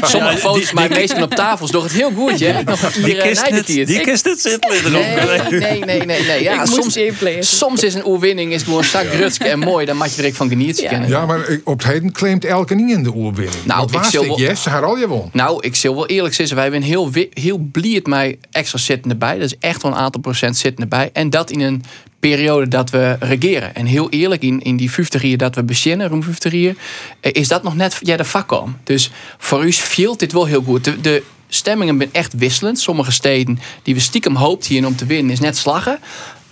Sommige foto's, maar meestal op tafels door het heel goed. Hè? Nog die kist het, die kist het zitten nee, nee, nee, nee, nee. Ja, soms, soms is een oerwinning is gewoon zak Rutske en mooi. Dan mag je er van genieten ja. kennen. Ja, maar op het heden claimt elke niet in de oerwinning. Nou, ik zal wel... Yes, haar al je won. Nou, ik zal wel eerlijk zeggen. Wij zijn heel, heel blij mij extra zitten erbij. Dat is echt wel een aantal procent zitten erbij. En dat in een periode dat we regeren. En heel eerlijk, in, in die 50 jaar dat we beginnen, roem 50 jaar, is dat nog net jij de vak kwam. Dus voor u viel dit wel heel goed. De, de stemmingen zijn echt wisselend. Sommige steden die we stiekem hoopt hier om te winnen, is net slaggen.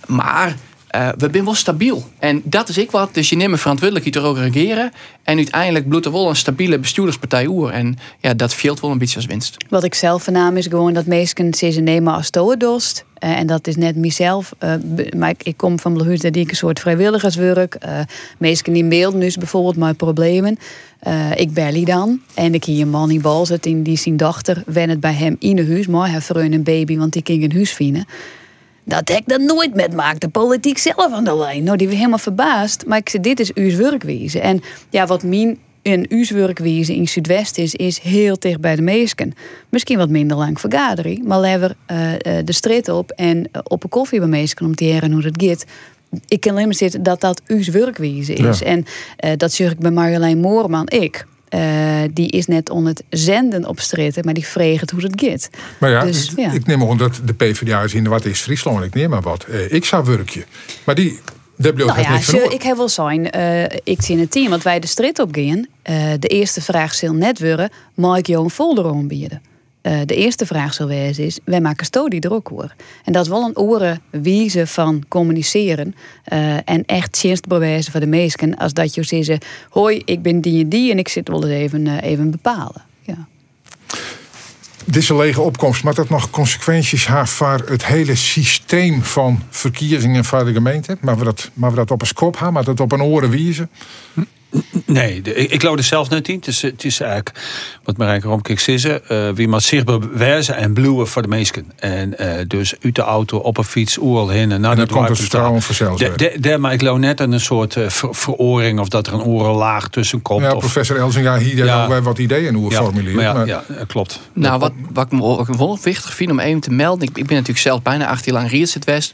Maar uh, we zijn wel stabiel. En dat is ik wat. Dus je neemt verantwoordelijkheid ook regeren. En uiteindelijk bloedt er wel een stabiele bestuurderspartij oer. En ja, dat veelt wel een beetje als winst. Wat ik zelf vernam is gewoon dat mensen ze nemen als stoordost. Uh, en dat is net mezelf. Uh, maar ik, kom van Blue die ik een soort vrijwilligerswerk. Uh, mensen die melden dus bijvoorbeeld mijn problemen. ik belly dan. En ik hier een man in bal zit in die zijn dochter. Wen het bij hem in een huis. Maar hij een baby, want die ging een huis vinden. Dat ik dat nooit met maakt de politiek zelf aan de lijn. Nou, die was helemaal verbaasd. Maar ik zei, dit is uw werkwijze. En ja, wat mijn een uw werkwijze in Zuidwest is, is heel dicht bij de meesken. Misschien wat minder lang vergadering, maar lever uh, de straat op en uh, op een koffie bij meesken om te leren hoe dat gaat. Ik kan alleen maar zitten dat dat uw werkwijze is. En uh, dat zeg ik bij Marjolein Moorman, ik. Uh, die is net on het zenden op stritten, maar die vreegt hoe het gaat. Maar ja, dus, ja. ik neem aan dat de PvdA is in wat is Friesland, ik neem maar wat. Uh, ik zou werkje. Maar die, daar nou ja, zo, ik heb wel zijn, uh, ik zie het team, want wij de strit op gaan. de eerste vraag zal net worden, mag ik jou een folder aanbieden? Uh, de eerste vraag zal wezen is, wij maken stodie er ook hoor. En dat is wel een oren wijze van communiceren uh, en echt dienst bewijzen voor de meesten, als dat je zegt, hoi, ik ben die en die en ik zit wel eens even, uh, even bepalen. Ja. Deze lege opkomst, maar dat nog consequenties heeft voor het hele systeem van verkiezingen van de gemeente? Maar we dat, maar we dat op een kop hebben, maar dat op een oren wijzen? Nee, ik, ik er zelf net in. Het is, het is eigenlijk, wat Marijke Romkik zei, uh, wie moet zich bewijzen en bluwen voor de meesten. En uh, dus uit de auto, op een fiets, oorl heen en naar en dan komt het vertrouwen vanzelf Daar maar ik geloof net aan een soort uh, ver, veroring of dat er een orenlaag tussen komt. Ja, professor Elzinga hier ja, wij wat ideeën hoe ja, formuleren. Ja, maar... ja, klopt. Nou, wat, wat ik wel wichtig vind om even te melden, ik, ik ben natuurlijk zelf bijna 18 jaar lang Riets West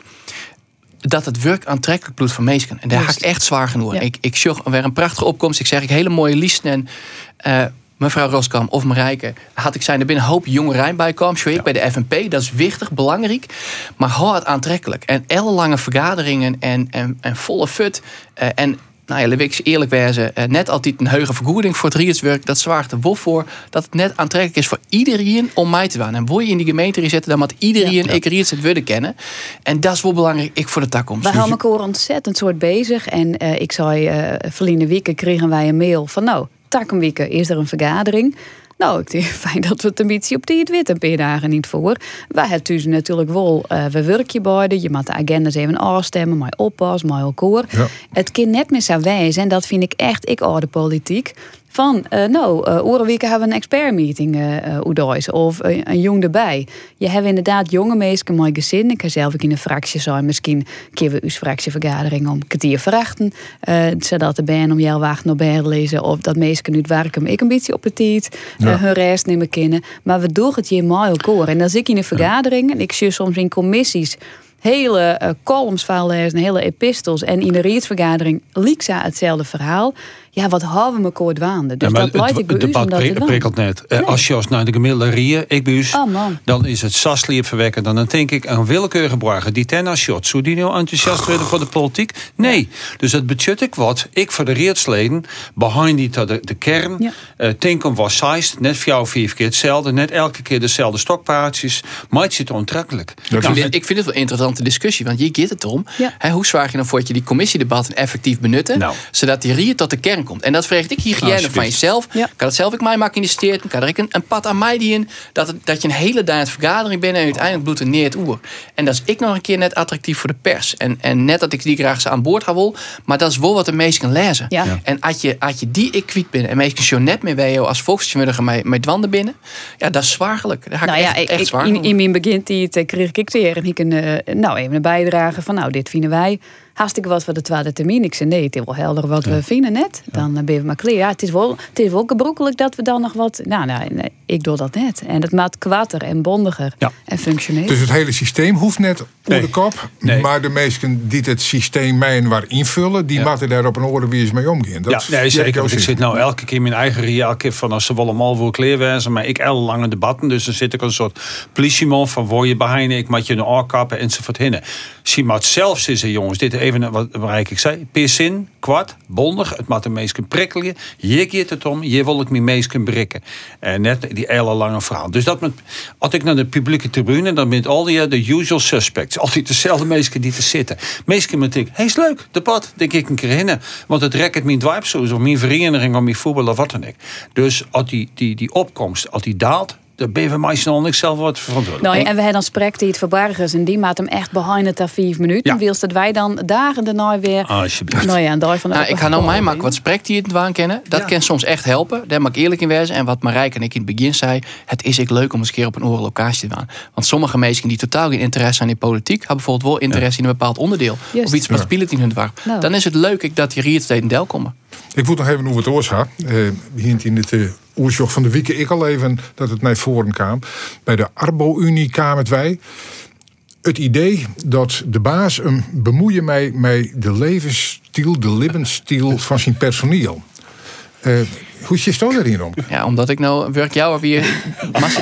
dat het werk aantrekkelijk bloedt van mensen. En daar ga ik echt zwaar genoeg. Ik, ik zocht weer een prachtige opkomst. Ik zeg, ik hele mooie liesten. En uh, mevrouw Roskam of Marijke, had ik zijn er binnen een hoop jongeren bij kwam. Bij de FNP, dat is wichtig, belangrijk. Maar het aantrekkelijk. En ellenlange vergaderingen en, en, en volle fut. Uh, en nou ja, Lewix eerlijk wezen, eh, net altijd een heuge vergoeding voor het riedswerk. Dat zwaart er wel voor dat het net aantrekkelijk is voor iedereen om mij te wonen. En wil je in die gemeente zetten, dan moet iedereen ja. ik riets het willen kennen. En dat is wel belangrijk, ik voor de takkomst. We houden elkaar ontzettend soort bezig. En uh, ik zei, uh, verleden weken kregen wij een mail van nou, takkenweken is er een vergadering. Nou, ik denk fijn dat we het een beetje op die wit een paar dagen niet voor. Wij hebben dus natuurlijk wel, uh, we werken beide. Je moet de agenda's even afstemmen, maar oppas, maar elkaar. Ja. Het kind net meer zo wijzen, en dat vind ik echt, ik oude politiek van, uh, nou, uh, orenweken hebben we een expertmeeting uh, of een jong erbij. Je hebt inderdaad jonge mensen mooi gezin. Ik heb zelf ook in een fractie zijn. Misschien kunnen we uw fractievergadering om kwartier verrichten. zodat de ben om jouw wacht nog bij lezen. Of dat mensen nu werken, ik een beetje op het. Ja. hun rest nemen kennen. Maar we doen het hier mooi elkaar. En dan zit ik in een vergadering. En ik zie soms in commissies hele uh, columns lezen, hele epistels. En in de raadsvergadering ze hetzelfde verhaal ja, wat houden we kort waande. Dus ja, dat lijkt ik Het debat prikkelt net. Eh, nee. Als je als naar de gemiddelde rieën, ik buus, oh, dan is het sasliep verwekken. Dan denk ik een willekeurige brager die ten als shot. Zou die nou enthousiast worden voor de politiek? Nee. Dus het budget ik wat. Ik voor de reedsleden, behind die de, de kern. Ja. Uh, Tinken was sized, net voor jou vier keer hetzelfde. Net elke keer dezelfde stokpaardjes. Maar het zit onttrekkelijk. ik, vind, ik vind het wel een interessante discussie. Want hier gaat het. Hè, hoe zwaar je dan voor dat je die commissiedebatten effectief benutten? Nou. Zodat die riet tot de kern komt. En dat vreeg ik hygiëne van jezelf. Ja. Kan het zelf ik mij maken in de steert. Kan er ik een, een pad aan mij die in. Dat, het, dat je een hele dag vergadering bent en uiteindelijk bloedt een neer het oer. En dat is ik nog een keer net attractief voor de pers. En, en net dat ik die graag ze aan boord ga wil. Maar dat is wel wat de meesten kan lezen. Ja. En als je, als je die ik kwiet binnen en meesten zo net meer bij jou als volksvertegenwoordiger met, met wanden binnen. Ja, dat is zwaargelijk. Daar ga nou ik ja, echt, echt zwaar in, in mijn begin die, eh, kreeg ik weer en ik een, uh, nou, even een bijdrage van nou, dit vinden wij hartstikke wat voor de tweede termijn. Ik zei nee, het is wel helder wat we vinden net. Dan ben je maar klaar. Ja, het is wel, het is wel gebrokkelijk dat we dan nog wat. Nou, nou nee, ik doe dat net. En het maakt kwatter en bondiger en functioneel. Dus het hele systeem hoeft net nee. de kop. Nee. Maar de mensen die het systeem mij waar invullen, die ja. moeten daar op een orde wie eens mee omgaan. Dat ja, nee, zeker. ik zit nou elke keer in mijn eigen keer van als ze allemaal voor kleerwijzen, maar ik ellenlange debatten. Dus dan zit ik een soort politieman van word je behind, ik moet je een oorkappen enzovoort hinnen. Zie maar zelfs is er jongens, dit even wat bereik ik zei. Per zin, kwart, bondig, het moet de meesten prikkelen. Je keert het om, je wil ik me meesten brikken. En net die hele lange verhaal. Dus dat met, als ik naar de publieke tribune, dan ben al die de usual suspects. Altijd dezelfde meesten die te zitten. Meesten met ik, hey, is leuk, debat, denk ik een keer in. Want het rekt mijn zo, of mijn vereniging, of mijn voetbal, of wat dan ook. Dus als die, die, die opkomst, als die daalt, de BV al niks zelf wat verantwoordelijk. Nou, en we hebben dan sprek die het verbargen en die maakt hem echt behind het daar vijf minuten. Ja. Wilst dat wij dan dagen daarna weer. Alsjeblieft. Nou ja, daar van nou, ik ga nou mij maken wat sprek die het waan kennen. Dat kan soms echt helpen. Daar mag ik eerlijk in wezen. En wat Marijke en ik in het begin zei, het is ik leuk om eens een keer op een oorlocatie te gaan. Want sommige mensen die totaal geen interesse hebben in politiek, hebben bijvoorbeeld wel interesse in een bepaald onderdeel. Of iets met spelen in hun waar. Nou. Dan is het leuk dat je hier in deel komen. Ik moet nog even over het oorzaak. Uh, in het uh, oorzaak van de weken ik al even dat het naar voren kwam. Bij de Arbo-Unie kwamen wij het idee dat de baas hem bemoeien mij met de levensstijl, de levensstijl van zijn personeel. Uh, hoe is je erin om? Ja, omdat ik nou werk jou weer.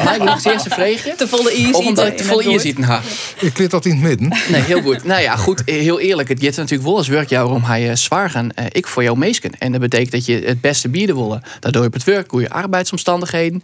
Mij als eerste vregen? Te volle ears Of omdat ik te volle zitten ha. Ik dat in het midden. Nee, heel goed. Nou ja, goed. Heel eerlijk. Het gaat natuurlijk wel als werk jou om hij zwaar gaan. Uh, ik voor jou meesken. En dat betekent dat je het beste bieden willen. Daardoor heb je het werk, goede arbeidsomstandigheden.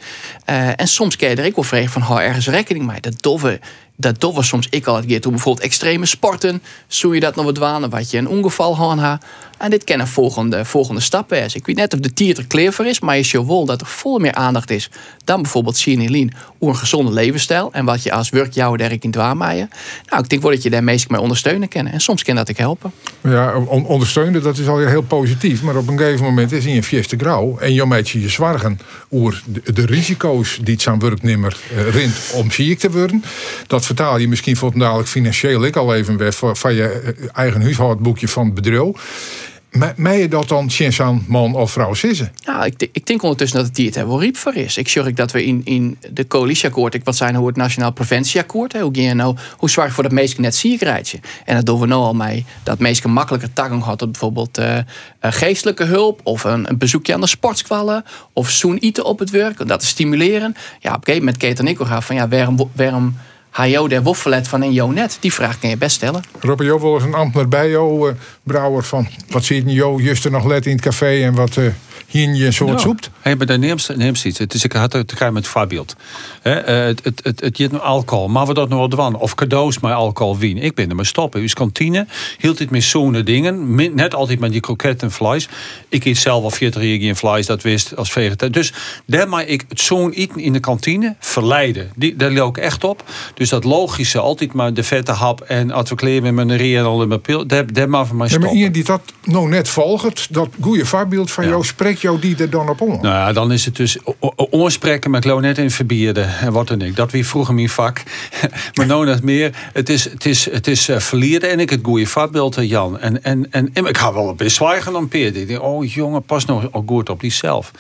Uh, en soms kun je er ook wel vregen van hou ergens rekening mee. Dat doffe dat dat was soms ik al het keer toen bijvoorbeeld extreme sporten, zo je dat nog wat wanen, wat je een ongeval had. En dit kan een volgende, volgende stap is. Ik weet net of de tier er klaar voor is, maar je ziet wel dat er veel meer aandacht is dan bijvoorbeeld Sienelien over een gezonde levensstijl en wat je als werkjouwer daar in dwaamaaien. Nou, ik denk wel dat je daar meestal mee ondersteunen kan. En soms kan dat ik helpen. Ja, ondersteunen, dat is al heel positief. Maar op een gegeven moment is in je fieste grauw en je meet je zwargen over de, risico's die zijn werknemer uh, rint om ziek te worden. Dat vertaal je misschien voor dadelijk financieel ik al even weg van je eh, eigen huishoudboekje van het bedrijf. Mij je dat dan aan man of vrouw sissen? Ja, ik, ik denk ondertussen dat het hier het wel riep voor is. Ik zorg dat we in, in de coalitieakkoord, ik wat zijn hoe het Nationaal Preventieakkoord, hoe je nou, hoe zwaar voor dat meesten net ziekenrijtje. En dat doen we nou al mee, dat meesten makkelijker toegang had tot bijvoorbeeld uh, geestelijke hulp of een, een, bezoekje aan de sportskwallen of zoen eten op het werk, dat te stimuleren. Ja, op een gegeven en ik gaan van ja, waarom, waarom Hajo der Woffelet van in net? Die vraag kan je best stellen. Robert, Jo eens een ambtenaar bij jou, uh, Brouwer, van wat zit Jo juist er nog let in het café en wat... Uh hier je soort zoekt? Hey, maar neemt, neemt iets. Het is, ik had het te met voorbeeld. Eh, het, het, het, het, het alcohol, maar we dat nog wat van. Of cadeaus met alcohol wien. Ik ben er maar stoppen. Uw kantine hield dit met zo'n dingen. Net altijd met die kroket en vlees. Ik eet zelf al 40 jaar in vlees, dat wist als vegetariër. Dus daar maar ik het zo'n eten in de kantine verleiden. Die, daar loop ik echt op. Dus dat logische, altijd maar de vette hap en advocleren met mijn rie en al in mijn pil. Daar, daar maar van mij stoppen. Ja, maar die dat nou net volgt, dat goede voorbeeld van jou spreekt jou die er dan op om? Nou ja, dan is het dus oorspreken met net in verbieden en wat dan ik. Dat wie vroeger mijn vak. maar nou net meer. Het is, het is, het is uh, verliezen en ik het goede vatbeeld, eh, Jan. En, en, en, ik ga wel een beetje zwijgen dan Peer. Denk, oh jongen, pas nog goed op die zelf.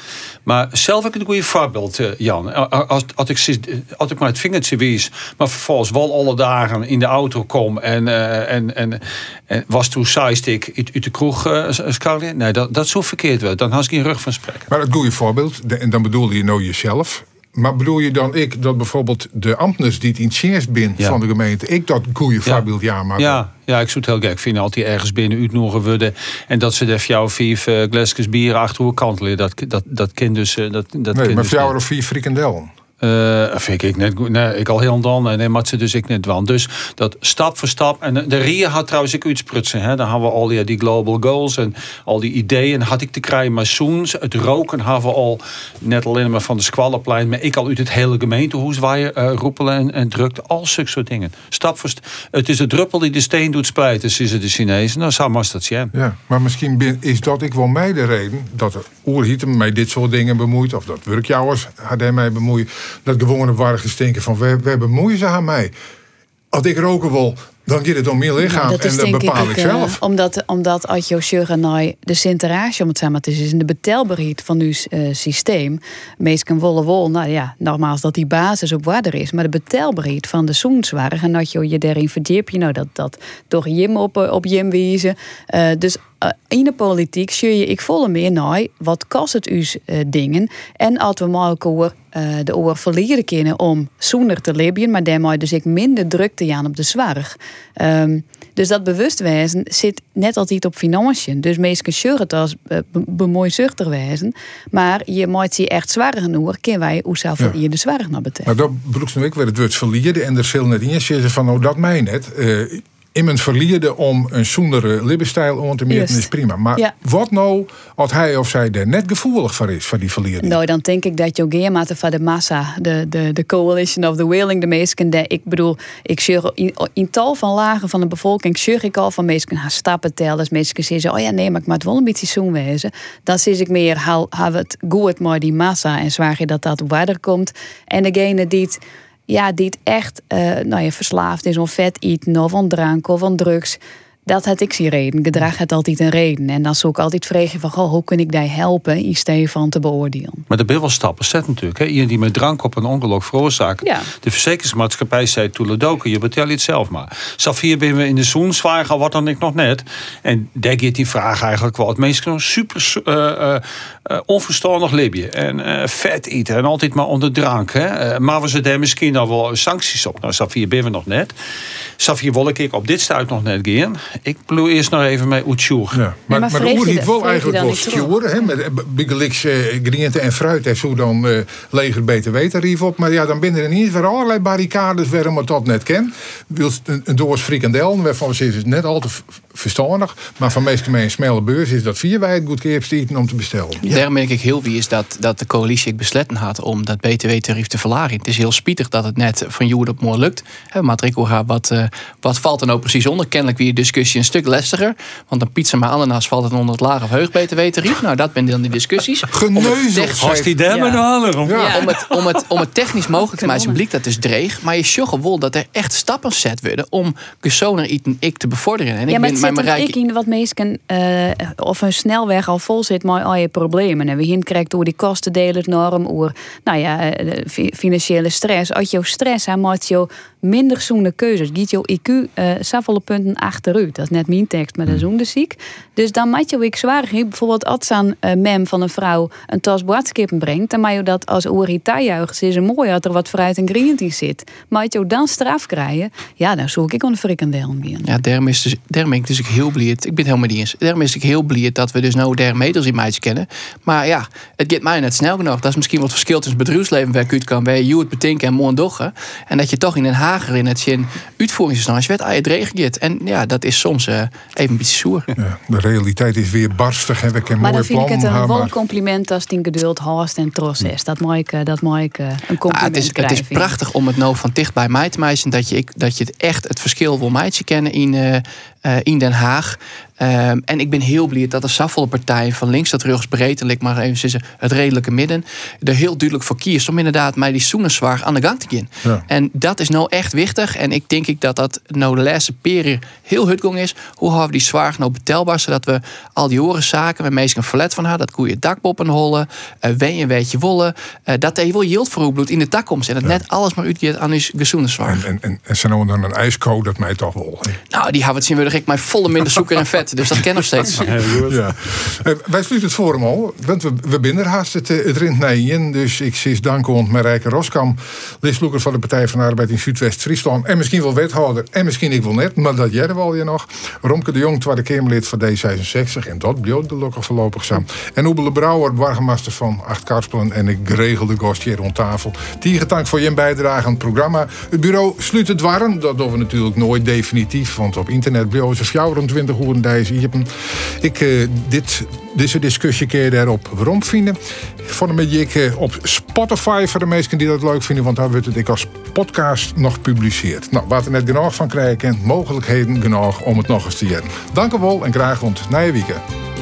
Maar zelf heb ik het goede vatbeeld, uh, Jan. Als, als, ik, als ik maar het vingertje wies, maar vervolgens wel alle dagen in de auto kom en, en, en, en was toen zeist ik uit de kroeg uh, Nee, dat, dat zo verkeerd wel. Dan had ik rug van spreken. Maar het goede voorbeeld, en dan bedoelde je nou jezelf. Maar bedoel je dan ik dat bijvoorbeeld de ambtenaren die het in Tjingers bin van de gemeente, ik dat goede voorbeeld ja maak? Ja, ja, ik zou het heel gek vinden altijd ergens binnen uitnodigen worden en dat ze de jou vier uh, bier achter hoe kantelen. Dat, dat, dat kind dus. Uh, dat, dat nee, maar dus jou of vier frikandellen. Uh, vind ik net goed. Nee, ik al heel dan. Nee, maar ze dus ik net wel. Dus dat stap voor stap. En de RIA had trouwens ik uitsprutsen. Hè. Dan hadden we al die, die global goals en al die ideeën. Had ik te krijgen. Maar zoens, het roken hadden we al net alleen maar van de squallenplein. Maar ik al uit het hele gemeentehuis waar je uh, roepelen en, en. Al zulke soort dingen. Stap voor stap. Het is de druppel die de steen doet splijten. Dus is het de Chinezen. Nou, zou maar dat zijn. Ja, maar misschien is dat ik wel mij de reden dat er oerhieten mij dit soort dingen bemoeit. Of dat werkjouwers hadden mij bemoeien dat gewone wargers denken van we, we bemoeien ze aan mij. Als ik roken wil, dan gaat het om mijn lichaam dat en dat bepaal ik, zelf. Uh, omdat, omdat als je de centrage, om het samen te zeggen, de betelbaarheid van uw uh, systeem, meestal wollen wol, nou ja, nogmaals dat die basis op waarde is, maar de betelbaarheid van de zoenswaardig en dat je je daarin verdiep je, nou dat, dat door Jim op, eh, op Jim wijzen. Uh, dus in de politiek zie je ik volle meer naar wat kost het u dingen en als we maar elkaar de oor verliezen kunnen om zoener te leven, maar daarmee dus ik minder druk te gaan op de zwaar. Um, Dus dat bewustwezen zit net altijd op financiën. Dus meesten zullen het als uh, bemoeizuchtig wezen. Maar je moet je echt zwaar genoeg, kunnen wij zoveel ja. je de zwaar naar betekent. Maar dat bedoelt nu ik weer het woord verliezen en er zullen net in zitten van, oh dat mij net. Uh, in mijn verlierde om een zoendere libbenstijl aan te meten is prima. Maar wat nou als hij of zij er net gevoelig voor is, van die verlierde? Nou, dan denk ik dat je ook van de massa, de, de, de coalition of the willing, de meesten, ik bedoel, ik zeg in, in, tal van lagen van de bevolking, zeg ik al van meesten haar stappen tellen. Dus meesten zeggen, oh ja, nee, maar ik moet wel een beetje zoen wezen. Dan zie ik meer, hou het goed maar die massa en zwaar je dat dat op waarder komt. En degene die het ja, die het echt uh, nou ja, verslaafd is of vet eten of aan drank of aan drugs dat had ik zie reden. Gedrag het altijd een reden. En dan zoek ik altijd vragen van, goh, hoe kan ik die helpen in steeds van te beoordelen. Maar de ben wel stappen zet natuurlijk. Hè? Iemand die met drank op een ongeluk veroorzaakt. Ja. De verzekeringsmaatschappij zei toeledoken, je betaalt het zelf maar. Safir ben we in de zoen zwaar, wat dan ik nog net. En daar gaat die vraag eigenlijk wel. Het meest super uh, uh, onverstandig libje. En vet eten en altijd maar onder drank. Hè? maar we ze daar misschien al wel sancties op. Nou, Safir ben we nog net. Safir wil ik op dit stuit nog net gaan ik bedoel eerst nog even met Oetsjoer. Ja, maar, maar, maar de oer niet wel eigenlijk wel sturen. Met Biggelix, uh, en fruit heeft zo dan uh, leger btw-tarief op. Maar ja, dan binnen er niet voor allerlei barricades waarom het dat net ken. Wil een, een doos frikandel, waarvan ze is net al te verstandig. Maar van meeste mee een smelle beurs is dat vier wij het goed keer om te bestellen. Ja. Daarom denk ik heel wie is dat, dat de coalitie ik besletten had om dat btw-tarief te verlagen. Het is heel spietig dat het net van Joer op mooi lukt. Maar ik wat, uh, wat valt er nou precies onder? Kennelijk weer discussie een stuk lastiger. Want een pizza met ananas valt het onder het lage of heug btw-tarief. Nou, dat ben dan die discussies. Geneuzeld. Als die daar ja. halen. Om, ja. om, het, om, het, om het technisch mogelijk te maken, blik dat dus dreig. Maar je sjogge wel dat er echt stappen zet worden om gesoner eten ik te bevorderen. En ja, ik maar ben mijn ik in wat meesten uh, of een snelweg al vol zit met al je problemen. En we hier krijgt door die kosten delen norm oer. Nou ja, eh, financiële stress. Als je stress hebt, moet je minder zoene keuzes. Giet je IQ uh, punten achteruit. Dat is net mijn tekst, maar dat is hmm. ziek. Dus dan moet je ook zwaar. Bijvoorbeeld als aan uh, mem van een vrouw een tas boadskippen brengt, dan mag je dat als orita juichen. is een mooi dat er wat fruit en groente in zit. Maar als je dan straf krijgen, ja, dan zoek ik een frikandel weer. Ja, daarom is dus, daarom ik dus ik heel blij. Ik ben helemaal niet eens. Daarom is ik heel blij dat we dus nou der meters in meisjes kennen. Maar ja, het gaat mij net snel genoeg. Dat is misschien wat verschil tussen het bedrijfsleven waar ik kan, waar je het betinken en mooi doggen. En dat je toch in een hager in het zin uitvoeringsstandje werd aan je het En ja, dat is soms uh, even een beetje zoer. Ja, de realiteit is weer barstig. Heb ik een maar dan vind ik het een wel compliment als die geduld, haast en tros is. Dat mag ik, eh, dat mag ik uh, een compliment ah, het, is, het is prachtig om het nou van dicht bij mij te meisje. Dat je, dat je het echt het verschil wil meisje kennen in, uh, in Den Haag. Ehm, en ik ben heel blij dat de Saffele partij van links tot rechts breedelijk, maar even het redelijke midden, er heel duidelijk voor kiest om inderdaad mij die zoenerzwaar aan de gang te gaan. En dat is nou echt wichtig. En ik denk ik dat dat nou de laatste periode heel hutgong is. Hoe houden we die zwaar nou betelbaar, zodat we al die zaken, met meestal een verlet van haar, dat koeien dakboppen hollen, uh, ween een beetje wollen, uh, dat hij wel yield voor in de tak komt. En dat net alles maar uitgeeft aan die gezoenenzwaar. En, en, en, en ze nou dan een ijscode dat mij toch wel. Nou, die hebben het zien we ik mij volle minder zoeker en vet. Dus dat ken nog steeds. Ja. Eh, wij sluiten het forum al, want we, we binnen haast het, het rint naar in. Dus ik zie dank aan Marijke Roskam, listloeker van de Partij van de Arbeid in Zuidwest-Friesland. En misschien wel wethouder, en misschien ik wel net, maar dat jij wel je nog. Romke de Jong, tweede Kamerlid van D66. En dat bleef de lukken voorlopig samen. En Oebele Brouwer, burgemeester van Acht Karspelen. En ik geregelde gast hier rond tafel. Tien dank voor je bijdrage aan het programma. Het bureau sluit het warm. Dat doen we natuurlijk nooit definitief. Want op internet ze 24 uur deze ik, uh, dit, deze discussie keer daarop waarom vinden. Van een ik uh, op Spotify voor de mensen die dat leuk vinden. Want daar wordt het ik als podcast nog gepubliceerd. Nou, wat er net genoeg van krijgen. Mogelijkheden genoeg om het nog eens te doen. Dank u wel en graag rond na je.